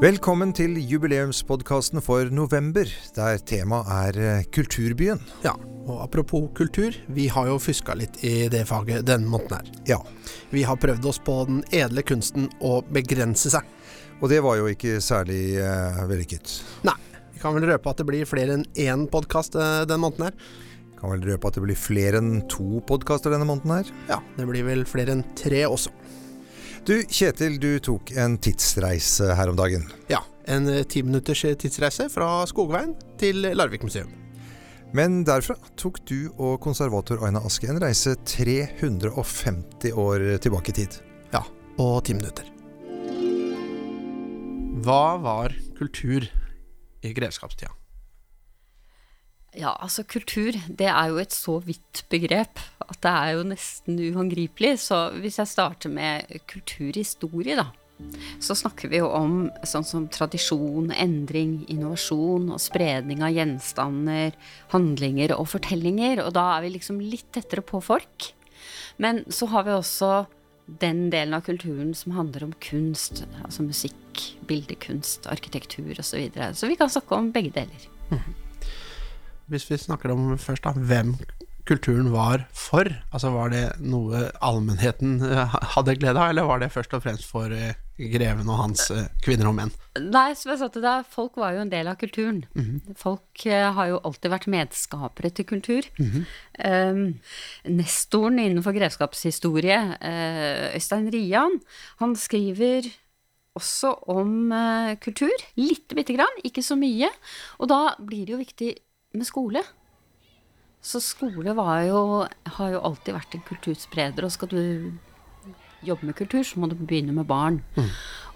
Velkommen til jubileumspodkasten for november, der temaet er eh, kulturbyen. Ja, og apropos kultur, vi har jo fuska litt i det faget denne måneden her. Ja, Vi har prøvd oss på den edle kunsten å begrense seg. og det var jo ikke særlig eh, vellykket. Nei, vi kan vel røpe at det blir flere enn én podkast eh, denne måneden her. Kan vel røpe at det blir flere enn to podkaster denne måneden her. Ja, det blir vel flere enn tre også. Du, Kjetil, du tok en tidsreise her om dagen. Ja, en eh, ti minutters tidsreise fra Skogveien til Larvik museum. Men derfra tok du og konservator Aina Aske en reise 350 år tilbake i tid. Ja, og ti minutter. Hva var kultur i grevskapstida? Ja, altså kultur, det er jo et så vidt begrep at det er jo nesten uhåndgripelig. Så hvis jeg starter med kulturhistorie, da, så snakker vi jo om sånn som tradisjon, endring, innovasjon og spredning av gjenstander, handlinger og fortellinger. Og da er vi liksom litt tettere på folk. Men så har vi også den delen av kulturen som handler om kunst, altså musikk, bildekunst, arkitektur osv. Så, videre. så vi kan snakke om begge deler. Hvis vi snakker om først da, hvem kulturen var for, altså var det noe allmennheten eh, hadde glede av, eller var det først og fremst for eh, greven og hans eh, kvinner og menn? Nei, som jeg sa til deg, folk var jo en del av kulturen. Folk eh, har jo alltid vært medskapere til kultur. um, nestoren innenfor grevskapshistorie, Øystein Rian, han skriver også om kultur. Lite bitte grann, ikke så mye. Og da blir det jo viktig med skole. Så skole var jo, har jo alltid vært en kulturspreder, og skal du jobbe med kultur, så må du begynne med barn.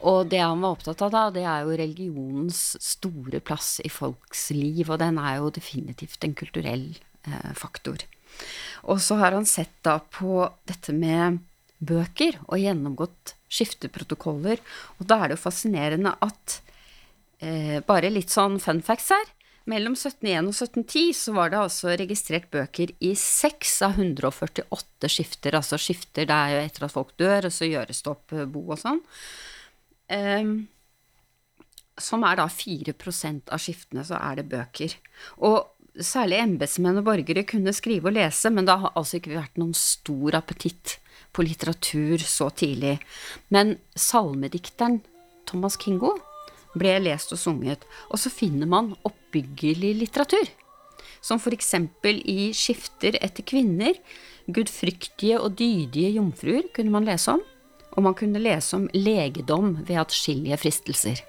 Og det han var opptatt av da, det er jo religionens store plass i folks liv, og den er jo definitivt en kulturell eh, faktor. Og så har han sett da på dette med bøker, og gjennomgått skifteprotokoller, og da er det jo fascinerende at eh, bare litt sånn fun facts her. Mellom 1701 og 1710 så var det altså registrert bøker i 6 av 148 skifter. Altså skifter det er jo etter at folk dør, og så gjøres det opp eh, bo og sånn. Um, som er da 4% av skiftene, så er det bøker. Og særlig embetsmenn og borgere kunne skrive og lese, men det har altså ikke vært noen stor appetitt på litteratur så tidlig. Men salmedikteren Thomas Kingo ble lest og sunget, og så finner man oppbyggelig litteratur. Som for eksempel i Skifter etter kvinner, gudfryktige og dydige jomfruer kunne man lese om, og man kunne lese om legedom ved atskillige fristelser.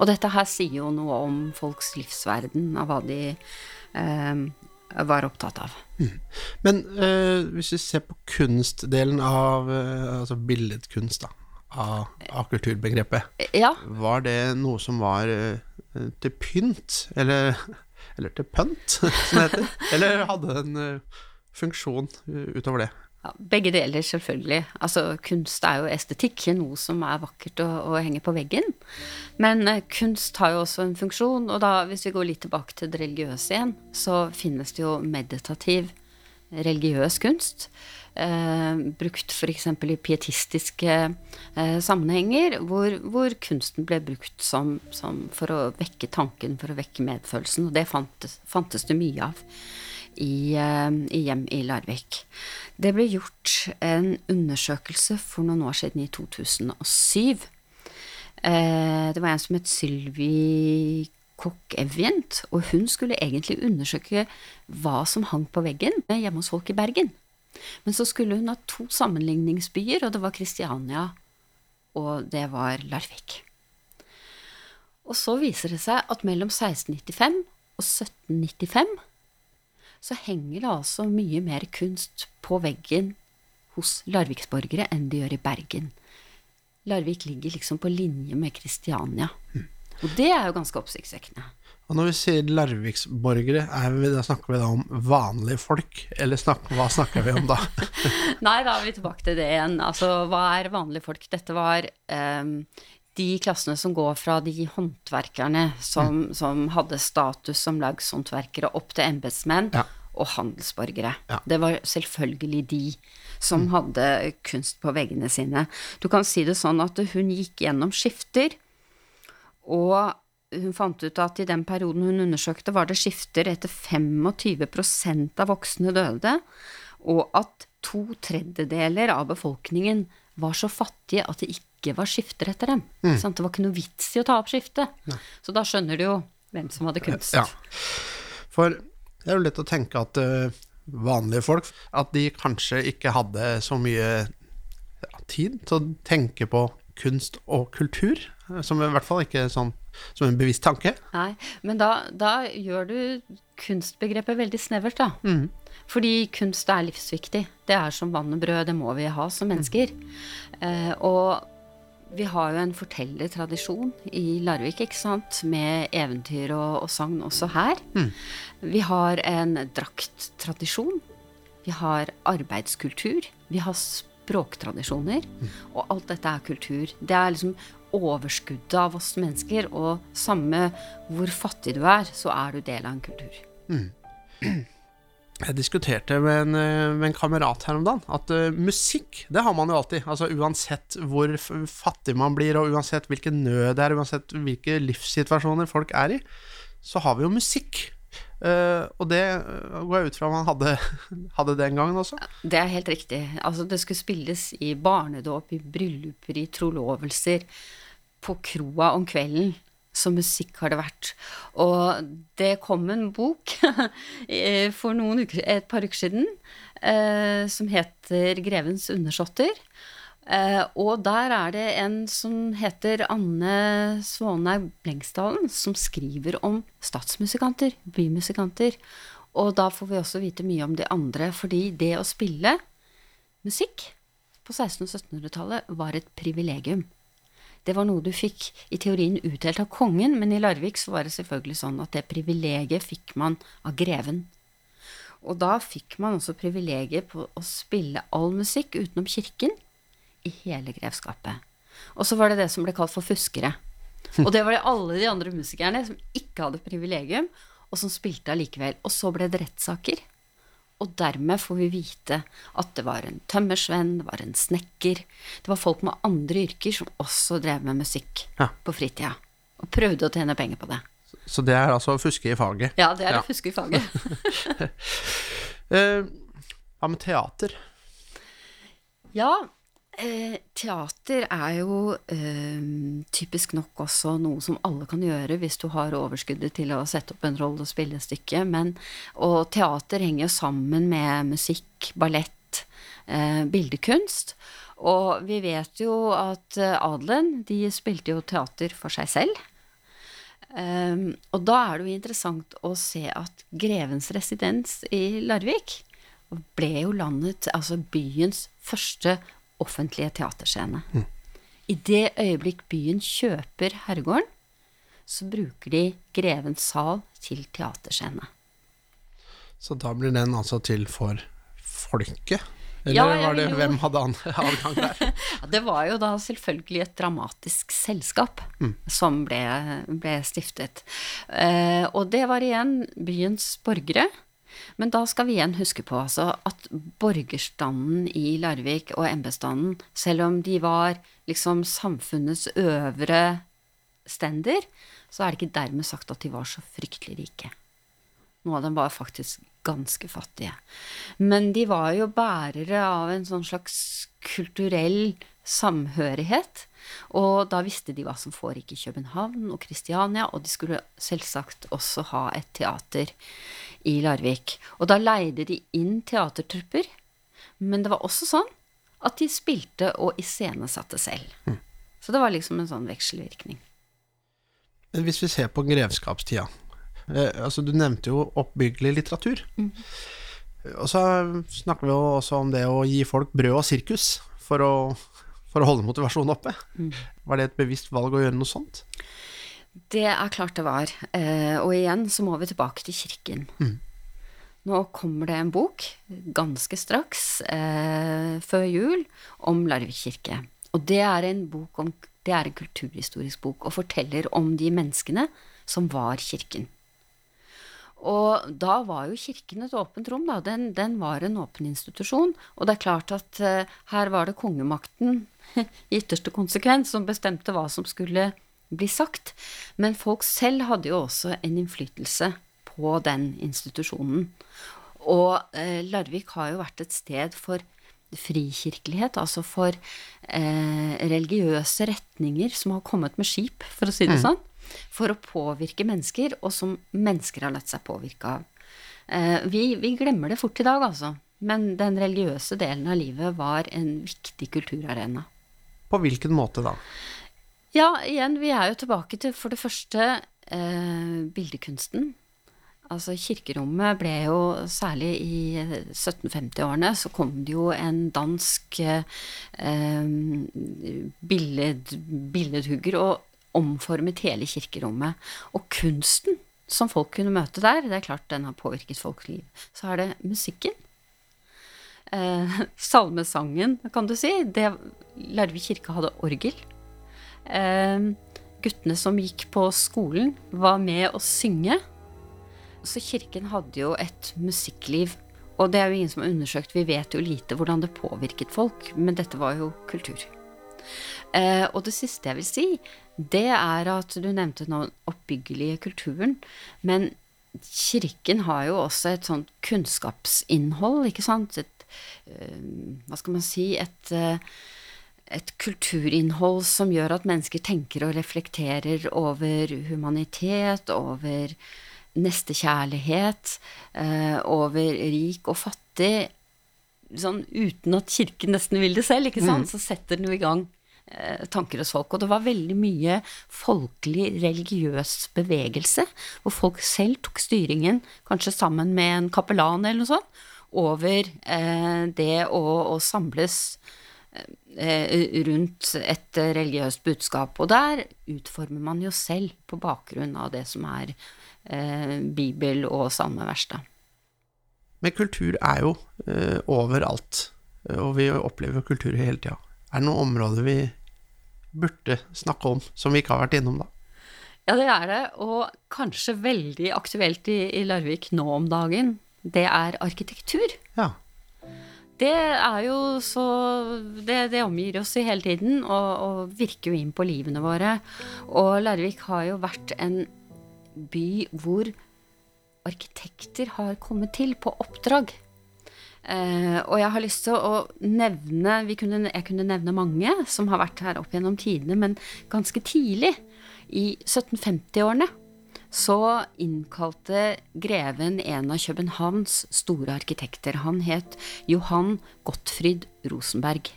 Og dette her sier jo noe om folks livsverden, av hva de eh, var opptatt av. Men eh, hvis vi ser på kunstdelen av eh, altså billedkunst, da, av, av kulturbegrepet, Ja, var det noe som var eh, til pynt, eller, eller til pønt, som det heter? Eller hadde en eh, funksjon eh, utover det? Ja, begge deler, selvfølgelig. Altså, kunst er jo estetikk, noe som er vakkert å, å henge på veggen. Men eh, kunst har jo også en funksjon, og da, hvis vi går litt tilbake til det religiøse igjen, så finnes det jo meditativ religiøs kunst. Eh, brukt f.eks. i pietistiske eh, sammenhenger, hvor, hvor kunsten ble brukt som, som for å vekke tanken, for å vekke medfølelsen. Og det fantes, fantes det mye av i, eh, i hjem i Larvik. Det ble gjort en undersøkelse for noen år siden, i 2007. Eh, det var en som het Sylvi Kokk Evjent, og hun skulle egentlig undersøke hva som hang på veggen hjemme hos folk i Bergen. Men så skulle hun ha to sammenligningsbyer, og det var Kristiania og det var Larvik. Og så viser det seg at mellom 1695 og 1795 så henger det altså mye mer kunst på veggen hos larviksborgere enn det gjør i Bergen. Larvik ligger liksom på linje med Kristiania. Og det er jo ganske oppsiktsvekkende. Og når vi sier larviksborgere, er vi, da snakker vi da om vanlige folk, eller snak, hva snakker vi om da? Nei, da er vi tilbake til det igjen. Altså, hva er vanlige folk? Dette var um, de klassene som går fra de håndverkerne som, som hadde status som lagshåndverkere, opp til embetsmenn Ja. og handelsborgere. Ja. Det var selvfølgelig de som hadde kunst på veggene sine. Du kan si det sånn at hun gikk gjennom skifter, Og hun fant ut at i den perioden hun undersøkte, var det skifter etter 25% av voksne døde, og at to tredjedeler av befolkningen var så fattige at det ikke var skifter etter dem. Mm. Det var ikke noe vits i å ta opp skiftet. Ja. Så da skjønner du jo hvem som hadde kunst. Ja. For det er jo lett å tenke at uh, vanlige folk At de kanskje ikke hadde så mye ja, tid til å tenke på kunst og kultur. Som i hvert fall ikke sånn som en bevisst tanke. Nei, men da, da gjør du kunstbegrepet veldig snevert, da. Mm. Fordi kunst er livsviktig. Det er som vann og brød, det må vi ha som mennesker. Mm. Eh, og vi har jo en fortellertradisjon i Larvik, ikke sant, med eventyr og, og sagn også her. Mm. Vi har en drakttradisjon. Vi har arbeidskultur. Vi har språktradisjoner. Og alt dette er kultur. Det er liksom overskuddet av oss mennesker. Og samme hvor fattig du er, så er du del av en kultur. Mm. Jeg diskuterte med en, eh, med en, kamerat her om dagen at uh, musikk, det har man jo alltid. Altså Uansett hvor fattig man blir, og uansett hvilken nød det er, uansett hvilke livssituasjoner folk er i, så har vi jo musikk. Uh, og det går jeg ut fra man hadde, hadde den gangen også. Det er helt riktig. Altså Det skulle spilles i barnedåp, i brylluper, i trolovelser, på kroa om kvelden. Så musikk har det vært. Og det kom en bok for uker, et par uker siden uh, som heter 'Grevens undersåtter'. Eh, og der er det en som heter Anne Svånhaug Blengsdalen, som skriver om statsmusikanter, bymusikanter. Og da får vi også vite mye om de andre, fordi det å spille musikk på 1600- og 1700-tallet var et privilegium det var noe du fikk i teorien utdelt av kongen, men i Larvik så var det selvfølgelig sånn at det privilegiet fikk man av greven. Og da fikk man også privilegiet på å spille all musikk utenom kirken i hele grevskapet. Og så var det det som ble kalt for fuskere. Og det var det alle de andre musikerne som ikke hadde privilegium, og som spilte allikevel. Og så ble det rettssaker. Og dermed får vi vite at det var en tømmersvenn, det var en snekker Det var folk med andre yrker som også drev med musikk ja. på fritida. Og prøvde å tjene penger på det. Så det er altså å fuske i faget? Ja, det er ja. å fuske i faget. Hva hva med teater? Ja, Eh, teater er jo eh, typisk nok også noe som alle kan gjøre hvis du har overskuddet til å sette opp en rolle og spille et stykke. Men, og teater henger jo sammen med musikk, ballett, eh, bildekunst. Og vi vet jo at eh, adelen, de spilte jo teater for seg selv. Um, og da er det jo interessant å se at grevens residens i Larvik ble jo landet, altså byens første offentlige teaterscene. Mm. I det øyeblikk byen kjøper herregården, så bruker de Grevens sal til teaterscene. Så da blir den altså til for folket? Eller ja, var det, hvem hadde adgang der? det var jo da selvfølgelig et dramatisk selskap mm. som ble, ble stiftet. Eh, og det var igjen byens borgere men da skal vi igjen huske på altså, at borgerstanden i Larvik og embetsstanden, selv om de var liksom samfunnets øvre stender, så er det ikke dermed sagt at de var så fryktelig rike. Noen av dem var faktisk ganske fattige. Men de var jo bærere av en sånn slags kulturell samhørighet. Og da visste de hva som foregikk i København og Kristiania, og de skulle selvsagt også ha et teater i Larvik. Og da leide de inn teatertrupper. Men det var også sånn at de spilte og iscenesatte selv. Mm. Så det var liksom en sånn vekselvirkning. Hvis vi ser på grevskapstida eh, altså Du nevnte jo oppbyggelig litteratur. Mm. Og så snakker vi jo også om det å gi folk brød og sirkus for å, for å holde motivasjonen oppe. Mm. Var det et bevisst valg å gjøre noe sånt? Det er klart det var. Eh, og igjen så må vi tilbake til kirken. Mm. Nå kommer det en bok ganske straks, eh, før jul, om Larvik kirke. Og det er en bok om det er en kulturhistorisk bok og forteller om de menneskene som var kirken. Og da var jo kirken et åpent rom, da. Den, den var en åpen institusjon. Og det er klart at uh, her var det kongemakten i ytterste konsekvens som bestemte hva som skulle bli sagt. Men folk selv hadde jo også en innflytelse på den institusjonen. Og uh, Larvik har jo vært et sted for frikirkelighet, altså for uh, religiøse retninger som har kommet med skip, for å si det mm. sånn, for å påvirke mennesker, og som mennesker har latt seg påvirke av. Eh, vi, vi, glemmer det fort i dag, altså. Men den religiøse delen av livet var en viktig kulturarena. På hvilken måte da? Ja, igjen, vi er jo tilbake til for det første eh, bildekunsten. Altså Kirkerommet ble jo særlig i 1750-årene så kom det jo en dansk eh, billed, billedhugger og omformet hele kirkerommet. Og kunsten som folk kunne møte der, det er klart den har påvirket folks liv. Så er det musikken. Eh, salmesangen, kan du si. Det, Larvik kirke hadde orgel. Eh, guttene som gikk på skolen, var med å synge. Så kirken hadde jo et musikkliv. Og det er jo ingen som har undersøkt, vi vet jo lite hvordan det påvirket folk, men dette var jo kultur. Eh, og det siste jeg vil si, det er at du nevnte den oppbyggelige kulturen, men kirken har jo også et sånt kunnskapsinnhold, ikke sant? Et, eh, hva skal man si, et eh, et kulturinnhold som gjør at mennesker tenker og reflekterer over humanitet, over nestekjærlighet, eh, over rik og fattig, sånn uten at kirken nesten vil det selv, ikke sant, mm. så setter den jo i gang tanker hos folk. Og det var veldig mye folkelig religiøs bevegelse, hvor folk selv tok styringen, kanskje sammen med en kapellan eller noe sånt, over eh, det å, å samles eh, rundt et religiøst budskap. Og der utformer man jo selv på bakgrunn av det som er eh, bibel og salmevers, da. Men kultur er jo eh, overalt, og vi opplever kultur hele tida. Er det noen områder vi burde snakke om som vi ikke har vært innom, da? Ja, det er det, og kanskje veldig aktuelt i, i Larvik nå om dagen. Det er arkitektur. Ja. Det er jo så Det, det omgir oss i hele tiden, og, og virker jo inn på livene våre. Og Larvik har jo vært en by hvor arkitekter har kommet til på oppdrag. Uh, og jeg har lyst til å nevne kunne, Jeg kunne nevne mange som har vært her opp gjennom tidene, men ganske tidlig, i 1750-årene, så innkalte greven en av Københavns store arkitekter. Han het Johan Gottfried Rosenberg.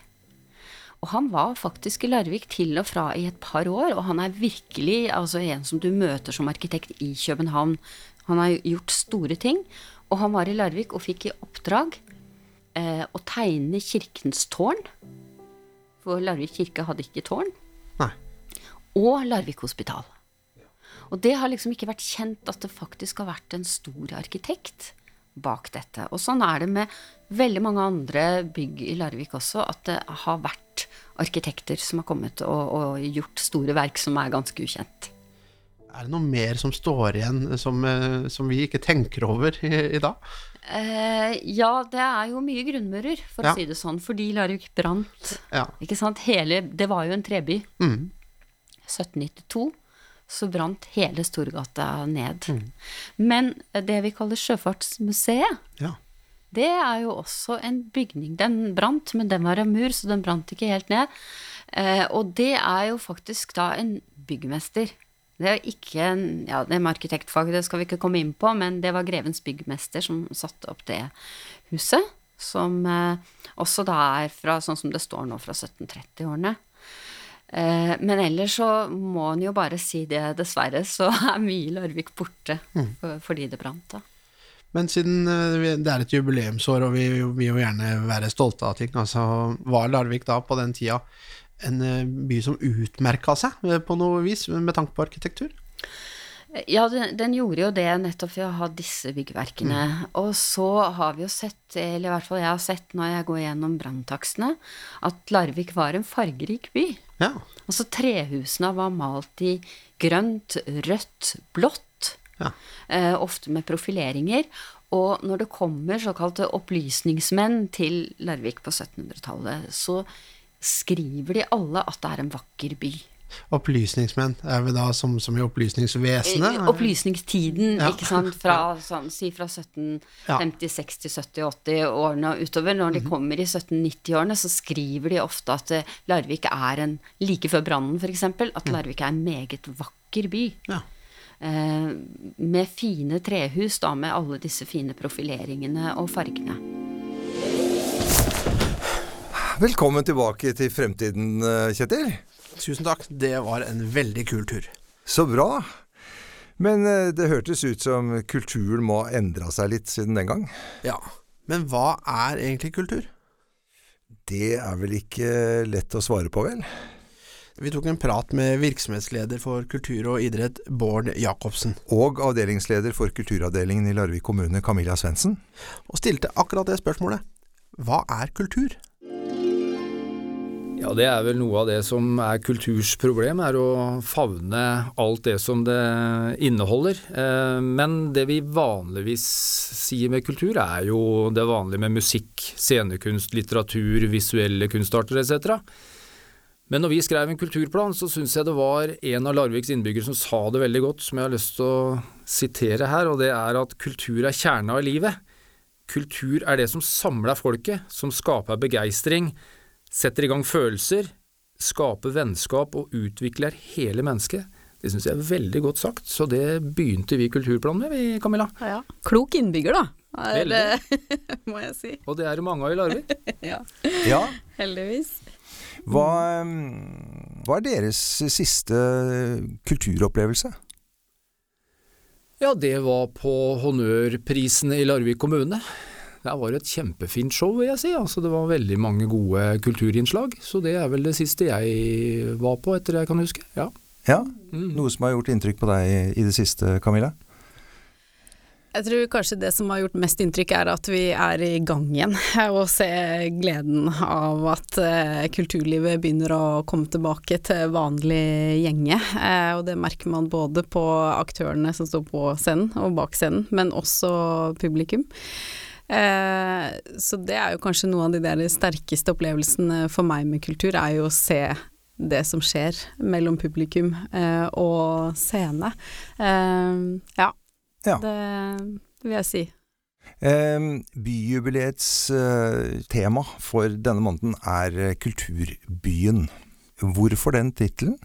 Og han var faktisk i Larvik til og fra i et par år, og han er virkelig altså, en som du møter som arkitekt i København. Han har gjort store ting, og han var i Larvik og fikk i oppdrag å tegne kirkens tårn. For Larvik kirke hadde ikke tårn. Nei. Og Larvik hospital. Og det har liksom ikke vært kjent at det faktisk har vært en stor arkitekt bak dette. Og sånn er det med veldig mange andre bygg i Larvik også, at det har vært arkitekter som har kommet og, og gjort store verk som er ganske ukjent. Er det noe mer som står igjen som, eh, som vi ikke tenker over i, i dag? Eh, ja, det er jo mye grunnmurer, for ja. å si det sånn, fordi Larvik brant. Ja. Ikke sant? Hele, det var jo en treby. Mm. 1792 så brant hele Storgata ned. Mm. Men det vi kaller Sjøfartsmuseet, ja. det er jo også en bygning. Den brant, men den var av mur, så den brant ikke helt ned. Eh, og det er jo faktisk da en byggmester. Det er ikke en Ja, det med arkitektfag, det skal vi ikke komme inn på, men det var grevens byggmester som satte opp det huset. Som eh, også da er fra, sånn som det står nå, fra 1730-årene. Eh, men ellers så må en jo bare si det, dessverre, så er mye Larvik borte mm. fordi det brant. da. Men siden eh, det er et jubileumsår, og vi vil jo gjerne være stolte av ting, altså var Larvik da på den tida en eh, by som utmerka seg på noe vis med tanke på arkitektur? Ja, den, den, gjorde jo det nettopp for å ha disse byggverkene. Mm. Og så har vi jo sett, eller i hvert fall jeg har sett når jeg går gjennom branntakstene, at Larvik var en fargerik by. Ja. Altså trehusene var malt i grønt, rødt, blått. Ja. Eh, ofte med profileringer. Og når det kommer såkalte opplysningsmenn til Larvik på 1700-tallet, så skriver de alle at det er en vakker by. Opplysningsmenn er vi da som, som i Opplysningsvesenet? Opplysningstiden, Ja. ikke sant. Fra, sånn, si fra 1750, 60, 70, 80 årene og utover. Når de Mhm. kommer i 1790-årene, så skriver de ofte at eh, Larvik er en Like før brannen, f.eks. At Larvik er en meget vakker by. Ja. Eh, med fine trehus, da, med alle disse fine profileringene og fargene. Velkommen tilbake til fremtiden, eh, Kjetil. Tusen takk, det var en veldig kul tur. Så bra. Men eh, det hørtes ut som kulturen må ha endra seg litt siden den gang. Ja, men hva er egentlig kultur? Det er vel ikke lett å svare på, vel? Vi tok en prat med virksomhetsleder for kultur og idrett, Bård Jacobsen, Og avdelingsleder for kulturavdelingen i Larvik kommune, Camilla Svendsen. og stilte akkurat det spørsmålet. Hva er kultur? Ja, det er vel noe av det som er kulturs problem, er å favne alt det som det inneholder. Eh, Men det vi vanligvis sier med kultur, er jo det vanlige med musikk, scenekunst, litteratur, visuelle kunstarter etc. Men når vi skrev en kulturplan, så syns jeg det var en av Larviks innbyggere som sa det veldig godt, som jeg har lyst til å sitere her, og det er at kultur er kjerna i livet. Kultur er det som samler folket, som skaper begeistring, setter i gang følelser, skaper vennskap og utvikler hele mennesket. Det syns jeg er veldig godt sagt, så det begynte vi Kulturplanen med, vi, Camilla. Ja. Klok innbygger, da, er, Veldig. må jeg si. Og det er det mange av i Larvik. Ja, Ja. heldigvis. Hva, hva er deres siste kulturopplevelse? Ja, det var på Honnørprisene i Larvik kommune. Det var et kjempefint show, vil jeg si. Altså, det var veldig mange gode kulturinnslag. Så det er vel det siste jeg var på, etter det jeg kan huske. Ja. Ja, Mm. Noe som har gjort inntrykk på deg i det siste, Camilla? Jeg tror kanskje det som har gjort mest inntrykk er at vi er i gang igjen, og se gleden av at eh, kulturlivet begynner å komme tilbake til vanlig gjenge. Eh, og det merker man både på aktørene som står på scenen og bak scenen, men også publikum. Eh, så det er jo kanskje noe av de der sterkeste opplevelsene for meg med kultur, er jo å se det som skjer mellom publikum eh, og scene. Eh, ja, Ja. det vil jeg si. Byjubileets tema for denne måneden er Kulturbyen. Hvorfor den tittelen?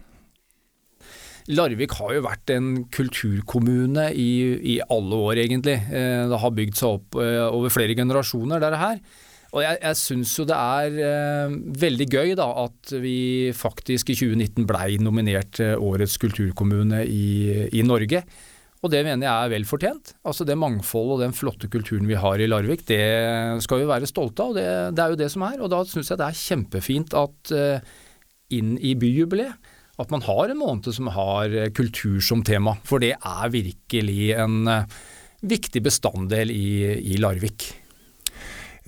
Larvik har jo vært en kulturkommune i, i alle år, egentlig. Eh, Det har bygd seg opp eh, over flere generasjoner, dette her. Og jeg, jeg syns jo det er eh, veldig gøy da, at vi faktisk i 2019 blei nominert Årets kulturkommune i, i Norge. Og det mener jeg er vel fortjent. Altså Det mangfoldet og den flotte kulturen vi har i Larvik, det skal vi være stolte av. Det, det er jo det som er. Og da syns jeg det er kjempefint at inn i byjubileet at man har en måned som har eh, kultur som tema. For det er virkelig en eh, viktig bestanddel i, i Larvik.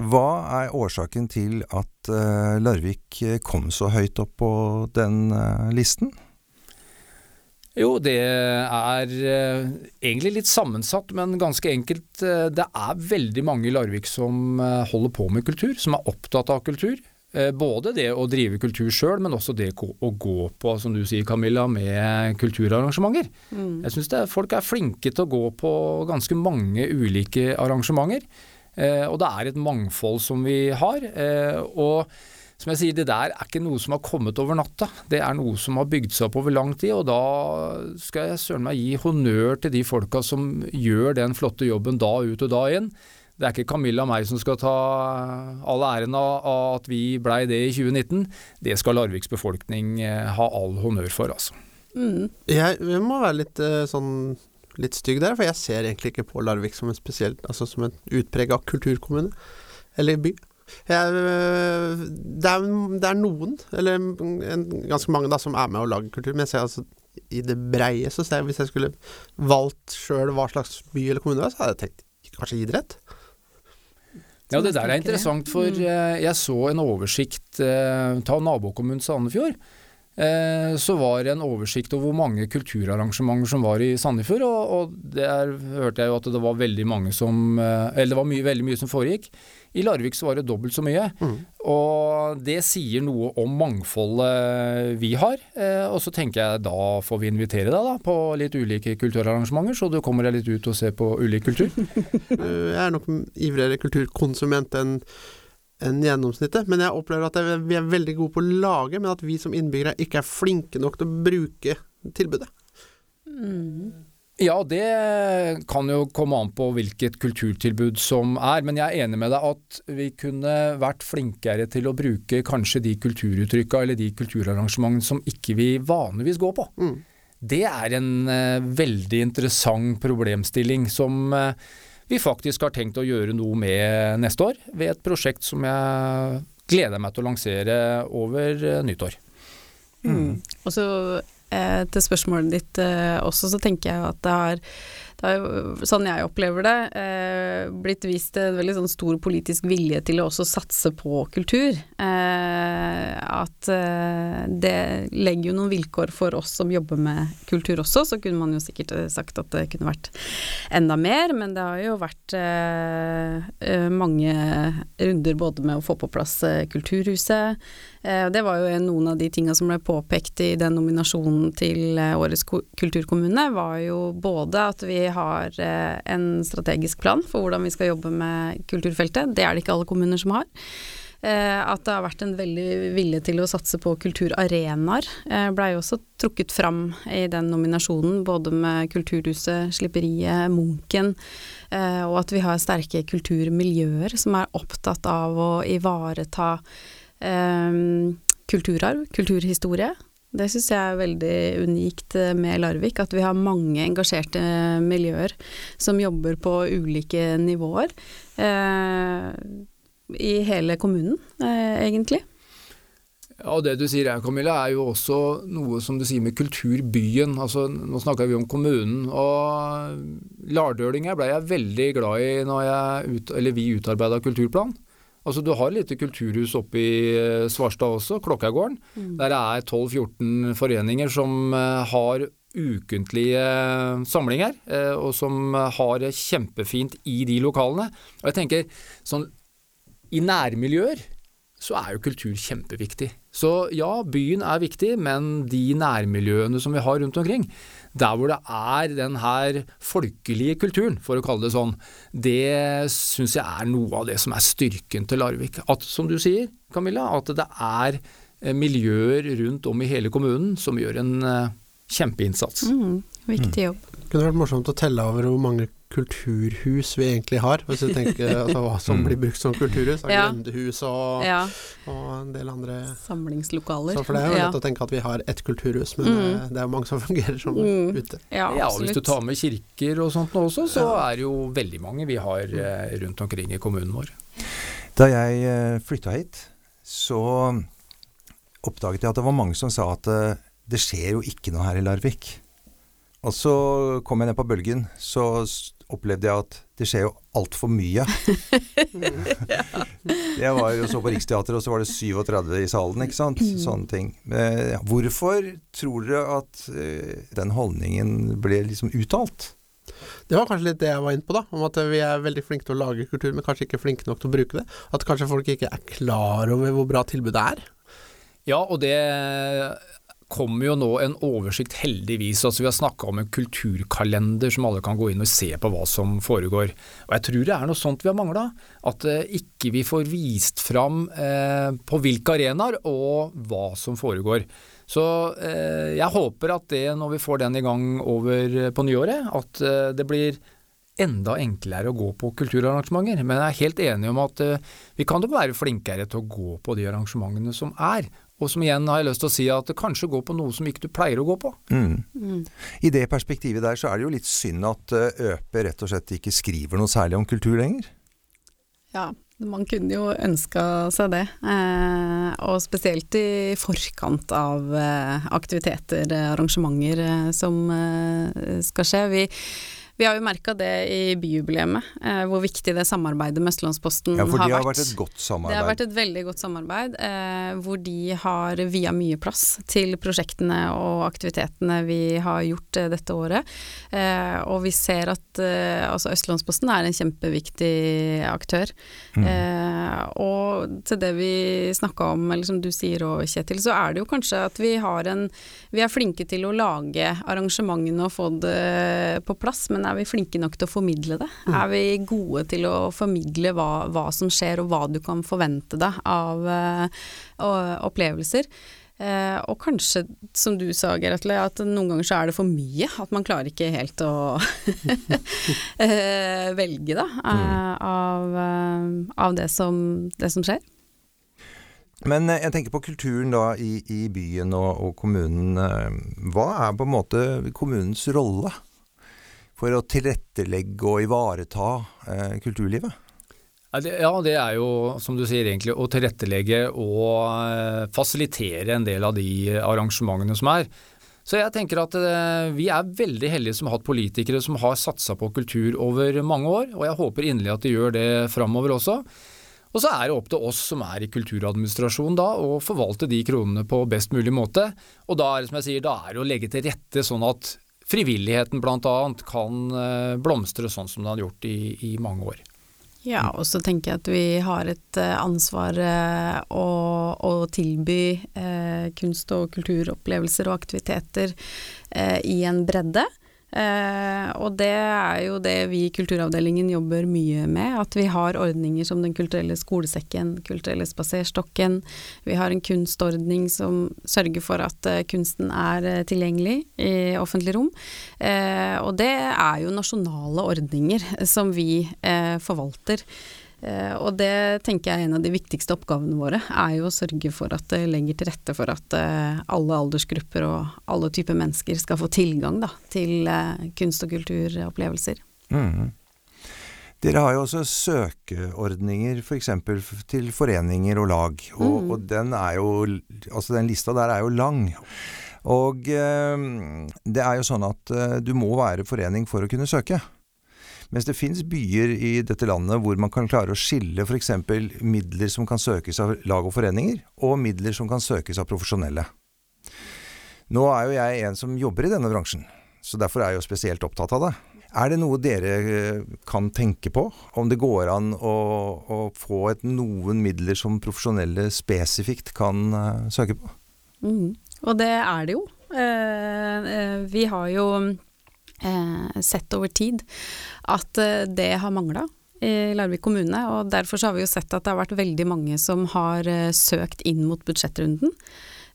Hva er årsaken til at eh, Larvik kom så høyt opp på den listen? Jo, det er egentlig litt sammensatt, men ganske enkelt. Det er veldig mange i Larvik som holder på med kultur, som er opptatt av kultur. Eh, både det å drive kultur sjøl, men også det å gå på, som du sier Camilla, med kulturarrangementer. Jeg syns folk er flinke til å gå på ganske mange ulike arrangementer. Eh, og det er et mangfold som vi har. Eh, og som jeg sier, det der er ikke noe som har kommet over natta. Det er noe som har bygd seg opp over lang tid, og da skal jeg søren meg gi honnør til de folka som gjør den flotte jobben da ut og da inn. Det er ikke Camilla og meg som skal ta all æren av at vi blei det i 2019. Det skal Larviks befolkning eh, ha all honnør for, altså. Mm. Jeg, jeg må være litt eh, sånn litt stygg der, for jeg ser egentlig ikke på Larvik som en spesielt Altså som en utprega kulturkommune. Eller by. Jeg, øh, det, er, det er noen, eller en, ganske mange, da, som er med og lager kultur. Men jeg ser altså i det breie, så ser jeg hvis jeg skulle valgt sjøl hva slags by eller kommune det var, så hadde jeg tenkt kanskje idrett. Ja, det der er interessant, for eh, jeg så en oversikt eh, ta nabokommunen Sandefjord. Eh, så var det en oversikt over hvor mange kulturarrangementer som var i Sandefjord, og, og der hørte jeg jo at det var veldig mange som eh, Eller det var mye, veldig mye som foregikk. I Larvik så var det dobbelt så mye. Mm. Og det sier noe om mangfoldet vi har. Eh, og så tenker jeg da får vi invitere deg da på litt ulike kulturarrangementer, så du kommer deg litt ut og ser på ulik kultur. Jeg er nok ivrigere kulturkonsument enn enn gjennomsnittet, men jeg opplever at vi er veldig gode på å lage, men at vi som innbyggere ikke er flinke nok til å bruke tilbudet. Ja, det kan jo komme an på hvilket kulturtilbud som er, men jeg er enig med deg at vi kunne vært flinkere til å bruke kanskje de kulturuttrykka eller de kulturarrangementene som ikke vi vanligvis går på. Mm. Det er en uh, veldig interessant problemstilling som eh, vi faktisk har tenkt å gjøre noe med neste år, ved et prosjekt som jeg gleder meg til å lansere over eh, nyttår. Mm. Og så eh, til spørsmålet ditt eh, også, så tenker jeg at det har, det har jo, sånn jeg opplever det, eh, blitt vist en veldig sånn stor politisk vilje til å også satse på kultur. Eh, at eh, det legger jo noen vilkår for oss som jobber med kultur også, så kunne man jo sikkert eh, sagt at det kunne vært enda mer, men det har jo vært eh, eh, mange runder både med å få på plass Kulturhuset, Det var jo noen av de tinga som ble påpekt i den nominasjonen til Årets kulturkommune, var jo både at vi har eh, en strategisk plan for hvordan vi skal jobbe med kulturfeltet, det er det ikke alle kommuner som har. Eh, At det har vært en veldig vilje til å satse på kulturarenaer, eh, blei også trukket fram i den nominasjonen, både med Kulturhuset, Slipperiet, Munken, og at vi har sterke kulturmiljøer som er opptatt av å ivareta kulturarv, kulturhistorie. Det syns jeg er veldig unikt eh, med Larvik, at vi har mange engasjerte miljøer som jobber på ulike nivåer. Eh, I hele kommunen, eh, egentlig. Ja, og Det du sier her, Camilla, er jo også noe som du sier med kulturbyen. Altså, nå snakker vi om kommunen. og Lardølinger ble jeg veldig glad i når ut, vi utarbeida kulturplan. Altså, Du har et lite kulturhus oppe i eh, Svarstad også, Klokkargården. Der det er 12-14 foreninger som eh, har ukentlige samlinger, eh, og som har det kjempefint i de lokalene. Og jeg tenker, sånn i nærmiljøer så er jo kultur kjempeviktig. Så ja, byen er viktig, men de nærmiljøene som vi har rundt omkring, der hvor det er den her folkelige kulturen, for å kalle det sånn, det syns jeg er noe av det som er styrken til Larvik. At, som du sier, Camilla, at det er eh, miljøer rundt om i hele kommunen som gjør en eh, kjempeinnsats. Mm, viktig jobb. Det Kunne vært morsomt å telle over hvor mange kulturhus vi egentlig har, hvis du tenker altså, hva som Mm. blir brukt som kulturhus. Ja. Grendehus og, Ja, og en del andre samlingslokaler. så For det er jo ja. lett å tenke at vi har ett kulturhus, men Mm. det, det er jo mange som fungerer som Mm. ute. Ja, Ja, og hvis du tar med kirker og sånt nå også, så er det jo veldig mange vi har eh, rundt omkring i kommunen vår. Da jeg eh, flytta hit, så oppdaget jeg at det var mange som sa at eh, det skjer jo ikke noe her i Larvik. Og så kom jeg ned på bølgen, så opplevde jeg at det skjer jo altfor mye. Jeg var jo så på Riksteatret, og så var det 37 i salen, ikke sant. Sånne ting. Men hvorfor tror dere at eh, den holdningen ble liksom uttalt? Det var kanskje litt det jeg var inne på, da. Om at vi er veldig flinke til å lage kultur, men kanskje ikke flinke nok til å bruke det. At kanskje folk ikke er klar over hvor bra tilbudet er. Ja, og det kommer jo nå en oversikt, heldigvis. Altså Vi har snakka om en kulturkalender som alle kan gå inn og se på hva som foregår. Og Jeg tror det er noe sånt vi har mangla. At eh, ikke vi får vist fram eh, på hvilke arenaer og hva som foregår. Så eh, jeg håper at det, når vi får den i gang over eh, på nyåret, at eh, det blir enda enklere å gå på kulturarrangementer. Men jeg er helt enig om at eh, vi kan jo være flinkere til å gå på de arrangementene som er. Og som igjen har jeg lyst til å si at det kanskje går på noe som ikke du pleier å gå på. Mm. I det perspektivet der så er det jo litt synd at Øpe rett og slett ikke skriver noe særlig om kultur lenger. Ja, man kunne jo ønska seg det. Eh, og spesielt i forkant av eh, aktiviteter, eh, arrangementer eh, som eh, skal skje. Vi, Vi har jo merka det i byjubileet, eh, hvor viktig det samarbeidet med Østlandsposten har vært. Ja, for de det har vært. vært et godt samarbeid. Det har vært et veldig godt samarbeid, eh, hvor de har via mye plass til prosjektene og aktivitetene vi har gjort eh, dette året. Eh, og vi ser at eh, altså Østlandsposten er en kjempeviktig aktør. Mm. Eh, og til det vi snakka om, eller som du sier òg, Kjetil, så er det jo kanskje at vi har en Vi er flinke til å lage arrangementene og få det på plass, men er vi flinke nok til å formidle det? Er vi gode til å formidle hva, hva som skjer og hva du kan forvente deg av uh, opplevelser? Uh, og kanskje, som du sa, Geratle, at noen ganger så er det for mye. At man klarer ikke helt å uh, velge, da, eh, av, av det, som, det som skjer. Men jeg tenker på kulturen da i, i byen og, og kommunen. Hva er på en måte kommunens rolle for å tilrettelegge og ivareta eh, kulturlivet? Ja det, er jo, som du sier, egentlig å tilrettelegge og eh, fasilitere en del av de arrangementene som er. Så jeg tenker at eh, vi er veldig heldige som har hatt politikere som har satsa på kultur over mange år, og jeg håper inderlig at de gjør det framover også. Og så er det opp til oss som er i kulturadministrasjon da, å forvalte de kronene på best mulig måte. Og da er det som jeg sier, da er det å legge til rette sånn at frivilligheten bl.a. kan eh, blomstre sånn som den har gjort i, i mange år. Ja, og så tenker jeg at vi har et eh, ansvar eh, å, å tilby kunst- og kulturopplevelser og aktiviteter i en bredde. Eh, og det er jo det vi i Kulturavdelingen jobber mye med. At vi har ordninger som Den kulturelle skolesekken, Kulturelle spaserstokken. Vi har en kunstordning som sørger for at eh, kunsten er eh, tilgjengelig i offentlig rom. Og det er jo nasjonale ordninger som vi forvalter. Eh, og det tenker jeg er en av de viktigste oppgavene våre, er jo å sørge for at det legger til rette for at eh, alle aldersgrupper og alle typer mennesker skal få tilgang da, til eh, kunst- og kulturopplevelser. Mm. Dere har jo også søkeordninger f.eks. For til foreninger og lag, og, mm. og den er jo Altså den lista der er jo lang. Og det er jo sånn at du må være forening for å kunne søke. Mens det finnes byer i dette landet hvor man kan klare å skille f.eks. midler som kan søkes av lag og foreninger, og midler som kan søkes av profesjonelle. Nå er jo jeg en som jobber i denne bransjen, så derfor er jeg jo spesielt opptatt av det. Er det noe dere eh, kan tenke på? Om det går an å, å få et, noen midler som profesjonelle spesifikt kan uh, søke på? Mm. Og det er det jo. Uh, uh, vi har jo sett over tid at eh, det har mangla i Larvik kommune, og derfor har vi jo sett at det har vært veldig mange som har eh, søkt inn mot budsjettrunden.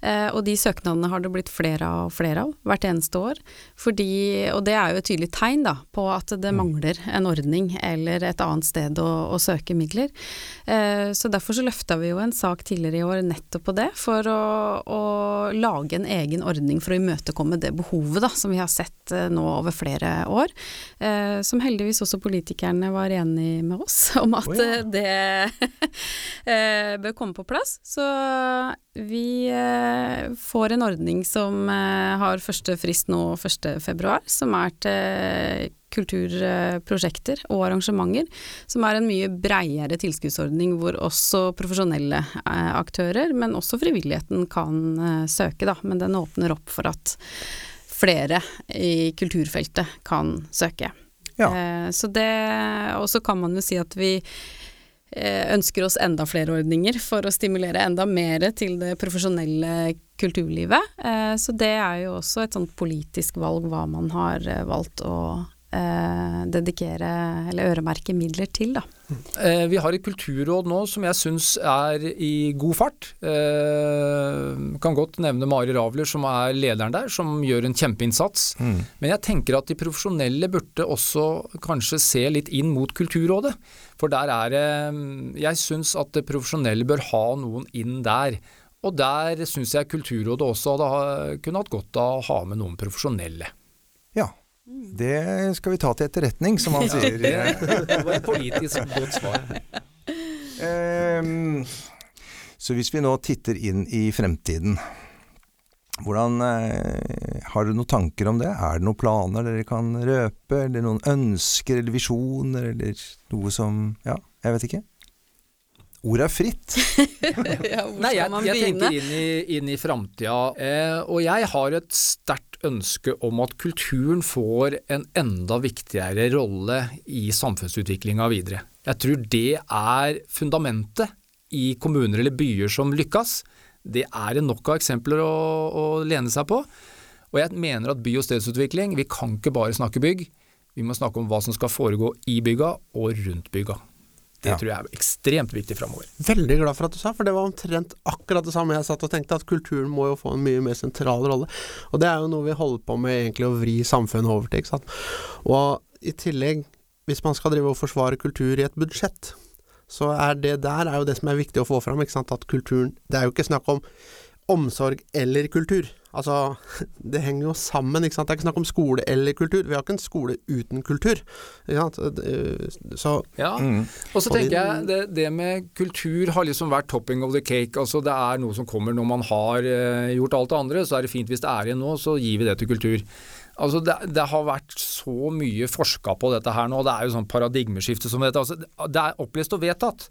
Eh, og de søknadene har det blitt flere og flere av hvert eneste år. Fordi, og det er jo et tydelig tegn da, på at det mangler en ordning eller et annet sted å, å søke midler. Eh, så derfor så løfta vi jo en sak tidligere i år nettopp på det, for å, å lage en egen ordning for å imøtekomme det behovet da, som vi har sett eh, nå over flere år. Eh, som heldigvis også politikerne var enig med oss om at oh, ja. det eh, bør komme på plass. Så vi får en ordning som eh, har første frist nå 1. februar, som er til kulturprosjekter og arrangementer, som er en mye breiere tilskuddsordning hvor også profesjonelle eh, aktører, men også frivilligheten kan eh, søke, da. Men den åpner opp for at flere i kulturfeltet kan søke. Ja. Eh, så det, og så kan man jo si at vi eh, ønsker oss enda flere ordninger for å stimulere enda mer til det profesjonelle kulturlivet. Eh, så det er jo også et sånt politisk valg hva man har eh, valgt å eh, dedikere eller øremerke midler til, da. Eh, Vi har et kulturråd nå som jeg syns er i god fart. Eh, kan godt nevne Mari Ravler som er lederen der, som gjør en kjempeinnsats. Mm. Men jeg tenker at de profesjonelle burde også kanskje se litt inn mot Kulturrådet. For der er det Jeg syns at det profesjonelle bør ha noen inn der. Og der syns jeg Kulturrådet også hadde ha- kunne hatt godt av å ha med noen profesjonelle. Ja. Det skal vi ta til etterretning, som han sier. Det var et politisk godt svar. Ehm, så hvis vi nå titter inn i fremtiden Hvordan eh, Har dere noen tanker om det? Er det noen planer dere kan røpe? Eller noen ønsker eller visjoner, eller noe som Ja, jeg vet ikke. Ordet er fritt. ja, hvor Nei, jeg, man jeg tenker inn i, inn i framtida. Eh, og jeg har et sterkt ønske om at kulturen får en enda viktigere rolle i samfunnsutviklinga videre. Jeg tror det er fundamentet i kommuner eller byer som lykkes. Det er nok av eksempler å, å lene seg på. Og jeg mener at by- og stedsutvikling, vi kan ikke bare snakke bygg. Vi må snakke om hva som skal foregå i bygga og rundt bygga. Det Ja. tror jeg er ekstremt viktig framover. Veldig glad for at du sa, for det var omtrent akkurat det samme jeg satt og tenkte, at kulturen må jo få en mye mer sentral rolle. Og det er jo noe vi holder på med egentlig å vri samfunnet over til, ikke sant. Og i tillegg, hvis man skal drive og forsvare kultur i et budsjett, så er det der er jo det som er viktig å få fram, ikke sant. At kulturen Det er jo ikke snakk om omsorg eller kultur. Altså, det henger jo sammen, ikke sant. Det er ikke snakk om skole eller kultur. Vi har ikke en skole uten kultur. Ikke sant. Eh, Så Ja, Mm. Og så tenker jeg det, det med kultur har liksom vært topping of the cake. Altså det er noe som kommer når man har eh, gjort alt det andre. Så er det fint hvis det er igjen nå, så gir vi det til kultur. Altså det, det har vært så mye forska på dette her nå. Det er jo sånn paradigmeskifte som dette. Altså, det er opplest og vedtatt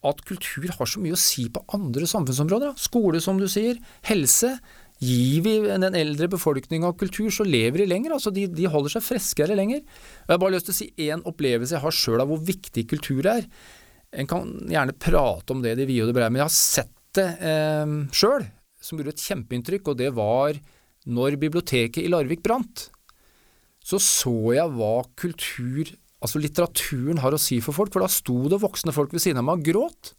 at kultur har så mye å si på andre samfunnsområder. da. Skole, som du sier. Helse. Gir vi den eldre befolkninga kultur, så lever de lenger. altså De, de holder seg friskere lenger. Og Jeg har bare lyst til å si én opplevelse jeg har sjøl av hvor viktig kultur er. En kan gjerne prate om det de vide og det brede, men jeg har sett det eh, sjøl, som gjorde et kjempeinntrykk. Og det var når biblioteket i Larvik brant. Så så jeg hva kultur, altså litteraturen, har å si for folk. For da sto det voksne folk ved siden av meg og gråt.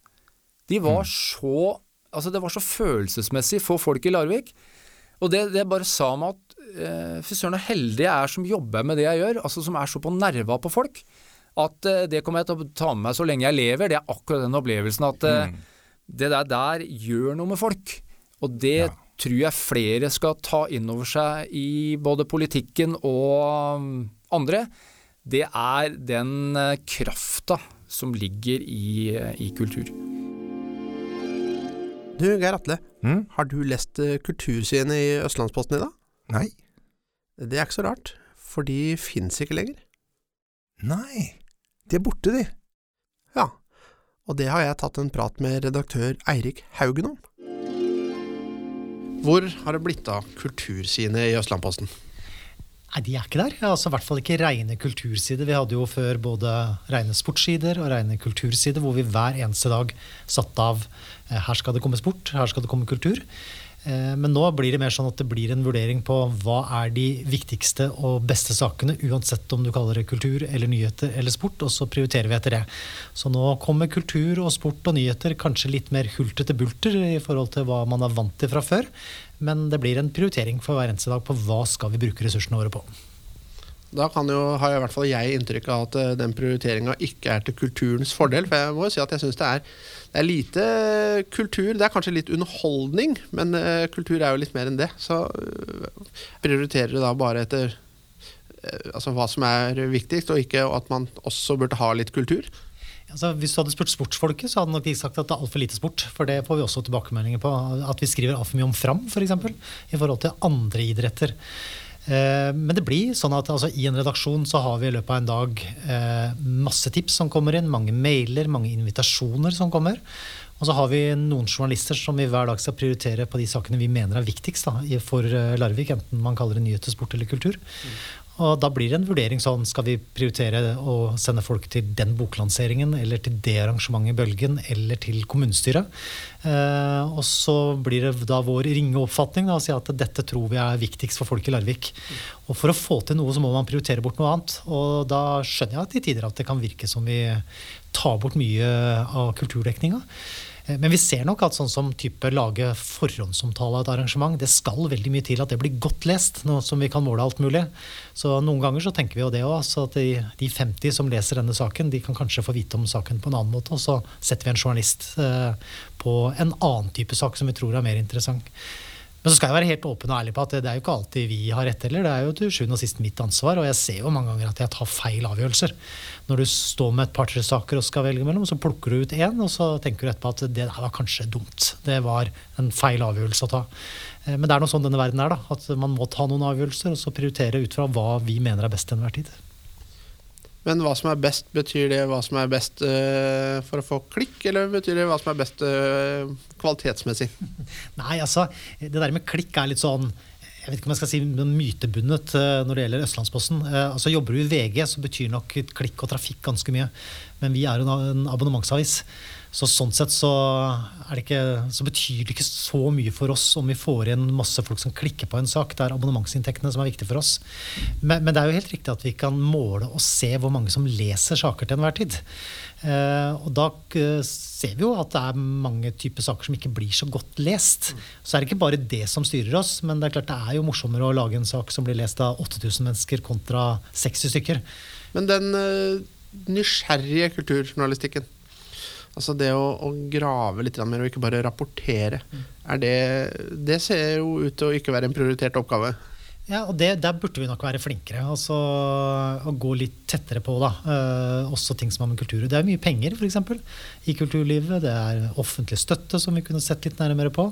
De var så Altså, det var så følelsesmessig for folk i Larvik. Og det, det bare sa meg at eh, fy søren så heldig jeg er som jobber med det jeg gjør, altså som er så på nerva på folk. At eh, det kommer jeg til å ta med meg så lenge jeg lever. Det er akkurat den opplevelsen at eh, det der, der gjør noe med folk. Og det Ja. tror jeg flere skal ta inn over seg i både politikken og um, andre. Det er den eh, krafta som ligger i, eh, i kultur. Du, Geir Atle. Mm? Har du lest eh, Kultursidene i Østlandsposten i dag? Nei. Det er ikke så rart, for de fins ikke lenger. Nei. De er borte, de. Ja, og det har jeg tatt en prat med redaktør Eirik Haugen om. Hvor har det blitt av Kultursidene i Østlandposten? Nei, de er ikke der. Altså, I hvert fall ikke reine kultursider. Vi hadde jo før både reine sportssider og reine kultursider, hvor vi hver eneste dag satte av eh, her skal det komme sport, her skal det komme kultur. Eh, Men nå blir det mer sånn at det blir en vurdering på hva er de viktigste og beste sakene, uansett om du kaller det kultur eller nyheter eller sport, og så prioriterer vi etter det. Så nå kommer kultur og sport og nyheter kanskje litt mer hultete bulter i forhold til hva man er vant til fra før, men det blir en prioritering for hver eneste dag på hva skal vi bruke ressursene våre på. Da jo, har i hvert fall jeg inntrykk av at eh, den prioriteringa ikke er til kulturens fordel. For jeg må jo si at jeg syns det, det er lite kultur. Det er kanskje litt underholdning, men uh, kultur er jo litt mer enn det. Så uh, prioriterer du da bare etter uh, altså hva som er viktigst, og ikke at man også burde ha litt kultur. Altså, hvis du hadde spurt sportsfolket, så hadde nok de sagt at det er altfor lite sport. For det får vi også tilbakemeldinger på. At vi skriver altfor mye om Fram, f.eks. For eksempel, I forhold til andre idretter. Eh, men det blir sånn at altså, i en redaksjon så har vi i løpet av en dag eh, masse tips som kommer inn, mange mailer, mange invitasjoner som kommer. Og så har vi noen journalister som vi hver dag skal prioritere på de sakene vi mener er viktigst da, for eh, Larvik, enten man kaller det nyheter, sport eller kultur. Og da blir det en vurdering sånn, skal vi prioritere å sende folk til den boklanseringen, eller til det arrangementet i Bølgen, eller til kommunestyret. Eh, og så blir det da vår ringe oppfatning da, å si at dette tror vi er viktigst for folk i Larvik. Og for å få til noe, så må man prioritere bort noe annet. Og da skjønner jeg at til tider at det kan virke som vi tar bort mye av kulturdekninga. Eh, Men vi ser nok at sånn som type lage forhåndsomtale av et arrangement, det skal veldig mye til at det blir godt lest, noe som vi kan måle alt mulig. Så noen ganger så tenker vi jo det òg, at de, de 50 som leser denne saken, de kan kanskje få vite om saken på en annen måte, og så setter vi en journalist eh, på en annen type sak som vi tror er mer interessant. Men så skal jeg være helt åpen og ærlig på at det, er jo ikke alltid vi har rett heller. Det er jo til sjuende og sist mitt ansvar, og jeg ser jo mange ganger at jeg tar feil avgjørelser. Når du står med et par-tre saker og skal velge mellom, så plukker du ut én, og så tenker du etterpå at det der var kanskje dumt. Det var en feil avgjørelse å ta. Eh, men det er noe sånn denne verden er, da. At man må ta noen avgjørelser, og så prioritere ut fra hva vi mener er best til enhver tid. Men hva som er best, betyr det hva som er best uh, for å få klikk, eller betyr det hva som er best uh, kvalitetsmessig? Nei, altså, det der med klikk er litt sånn jeg vet ikke om jeg skal si mytebundet uh, når det gjelder Østlandsposten. altså Jobber du i VG, så betyr nok klikk og trafikk ganske mye. Men vi er jo en abonnementsavis. Så sånn sett så, ikke, så, betyr det ikke så mye for oss om vi får igjen masse folk som klikker på en sak. Det er abonnementsinntektene som er viktige for oss. Men, men, det er jo helt riktig at vi kan måle og se hvor mange som leser saker til enhver tid. Eh, og da eh, ser vi jo at det er mange typer saker som ikke blir så godt lest. Så er det ikke bare det som styrer oss, men det er klart det er jo morsommere å lage en sak som blir lest av 8000 mennesker kontra 60 stykker. Men den uh, nysgjerrige kulturjournalistikken Altså det å, å grave litt mer og ikke bare rapportere, det, det ser jo ut til å ikke være en prioritert oppgave. Ja, og det, Der burde vi nok være flinkere. altså Å gå litt tettere på. da, uh, Også ting som har med kultur Det er mye penger for eksempel, i kulturlivet. Det er offentlig støtte som vi kunne sett litt nærmere på.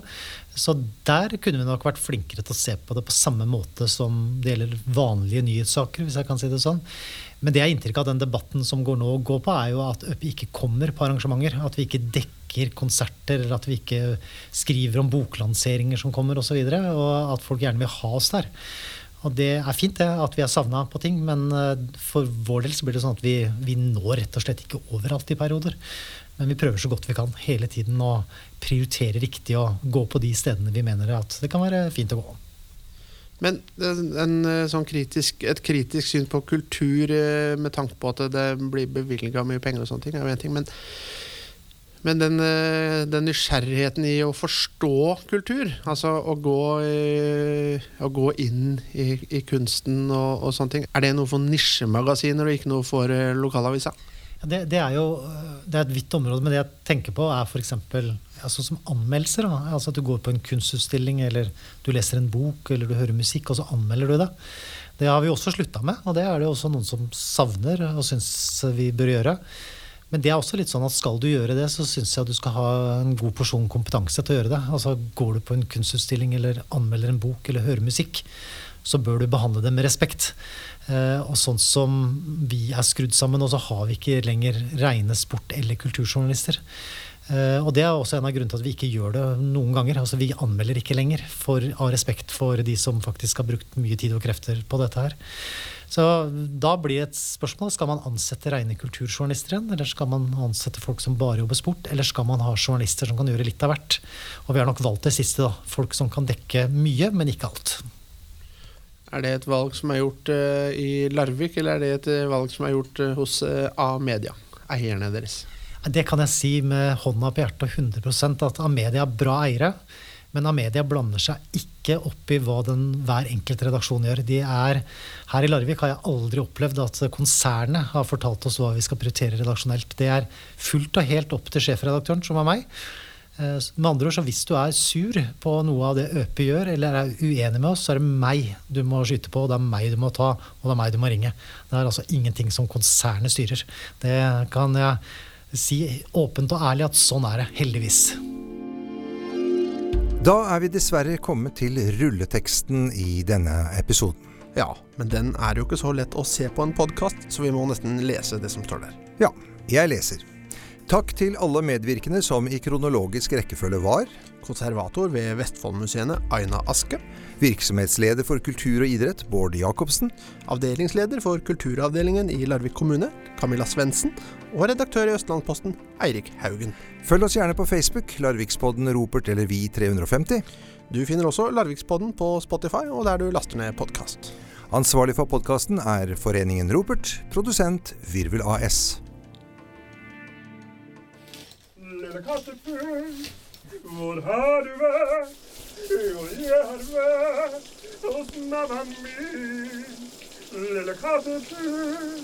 Så der kunne vi nok vært flinkere til å se på det på samme måte som det gjelder vanlige nyhetssaker. hvis jeg kan si det sånn. Men det jeg har inntrykk av den debatten som går nå går på, er jo at vi ikke kommer på arrangementer. At vi ikke dekker konserter, eller at vi ikke skriver om boklanseringer som kommer osv. Og, og at folk gjerne vil ha oss der. Og det er fint det, at vi er savna på ting, men eh, for vår del så blir det sånn at vi, vi når rett og slett ikke overalt i perioder. Men vi prøver så godt vi kan hele tiden å prioritere riktig og gå på de stedene vi mener at det kan være fint å gå. Men en, en, sånn kritisk, et kritisk syn på kultur eh, med tanke på at det blir bevilga mye penger og sånne ting, er jo én ting. Men, men den, eh, den, nysgjerrigheten i å forstå kultur, altså å gå, å gå inn i, i kunsten og, og, sånne ting, er det noe for nisjemagasiner og ikke noe for lokalavisa? Det, det, er jo det er et vidt område, men det jeg tenker på, er f.eks. Altså som anmeldelser. Altså at du går på en kunstutstilling, eller du leser en bok, eller du hører musikk, og så anmelder du det. Det har vi også slutta med, og det er det også noen som savner og syns vi bør gjøre. Men det er også litt sånn at skal du gjøre det, så syns jeg at du skal ha en god porsjon kompetanse til å gjøre det. Altså Går du på en kunstutstilling eller anmelder en bok eller hører musikk, så bør du behandle det med respekt. Eh, og sånn som vi er skrudd sammen, og så har vi ikke lenger rene sport- eller kulturjournalister. Eh, og det er også en av grunnene til at vi ikke gjør det noen ganger. Altså Vi anmelder ikke lenger for, av respekt for de som faktisk har brukt mye tid og krefter på dette her. Så da blir et spørsmål skal man ansette rene kulturjournalister igjen, eller skal man ansette folk som bare jobber sport, eller skal man ha journalister som kan gjøre litt av hvert? Og vi har nok valgt det siste, da. Folk som kan dekke mye, men ikke alt. Er det et valg som er gjort uh, i Larvik, eller er det et uh, valg som er gjort uh, hos A-media, eierne deres? Det kan jeg si med hånda på hjertet og 100 at A-media er bra eiere. Men A-media blander seg ikke opp i hva den, hver enkelt redaksjon gjør. De er, her i Larvik har jeg aldri opplevd at konsernet har fortalt oss hva vi skal prioritere redaksjonelt. Det er fullt og helt opp til sjefredaktøren, som er meg. Eh, med andre ord, så Hvis du er sur på noe av det Øpe gjør, eller er uenig med oss, så er det meg du må skyte på, og det er meg du må ta, og det er meg du må ringe. Det er altså ingenting som konsernet styrer. Det kan jeg si åpent og ærlig at sånn er det, heldigvis. Da er vi dessverre kommet til rulleteksten i denne episoden. Ja, men den er jo ikke så lett å se på en podkast, så vi må nesten lese det som står der. Ja, jeg leser. Takk til alle medvirkende som i kronologisk rekkefølge var Konservator ved Vestfoldmuseene Aina Aske. Virksomhetsleder for kultur og idrett Bård Jacobsen. Avdelingsleder for kulturavdelingen i Larvik kommune Camilla Svendsen. Og redaktør i Østlandsposten Eirik Haugen. Følg oss gjerne på Facebook, Larvikspodden Ropert eller Vi350. Du finner også Larvikspodden på Spotify og der du laster ned podkast. Ansvarlig for podkasten er Foreningen Ropert, produsent Virvel AS. lille kattefugl, hvor har du vært? Jo, jeg har vært hos mamma mi. Lille kattefugl,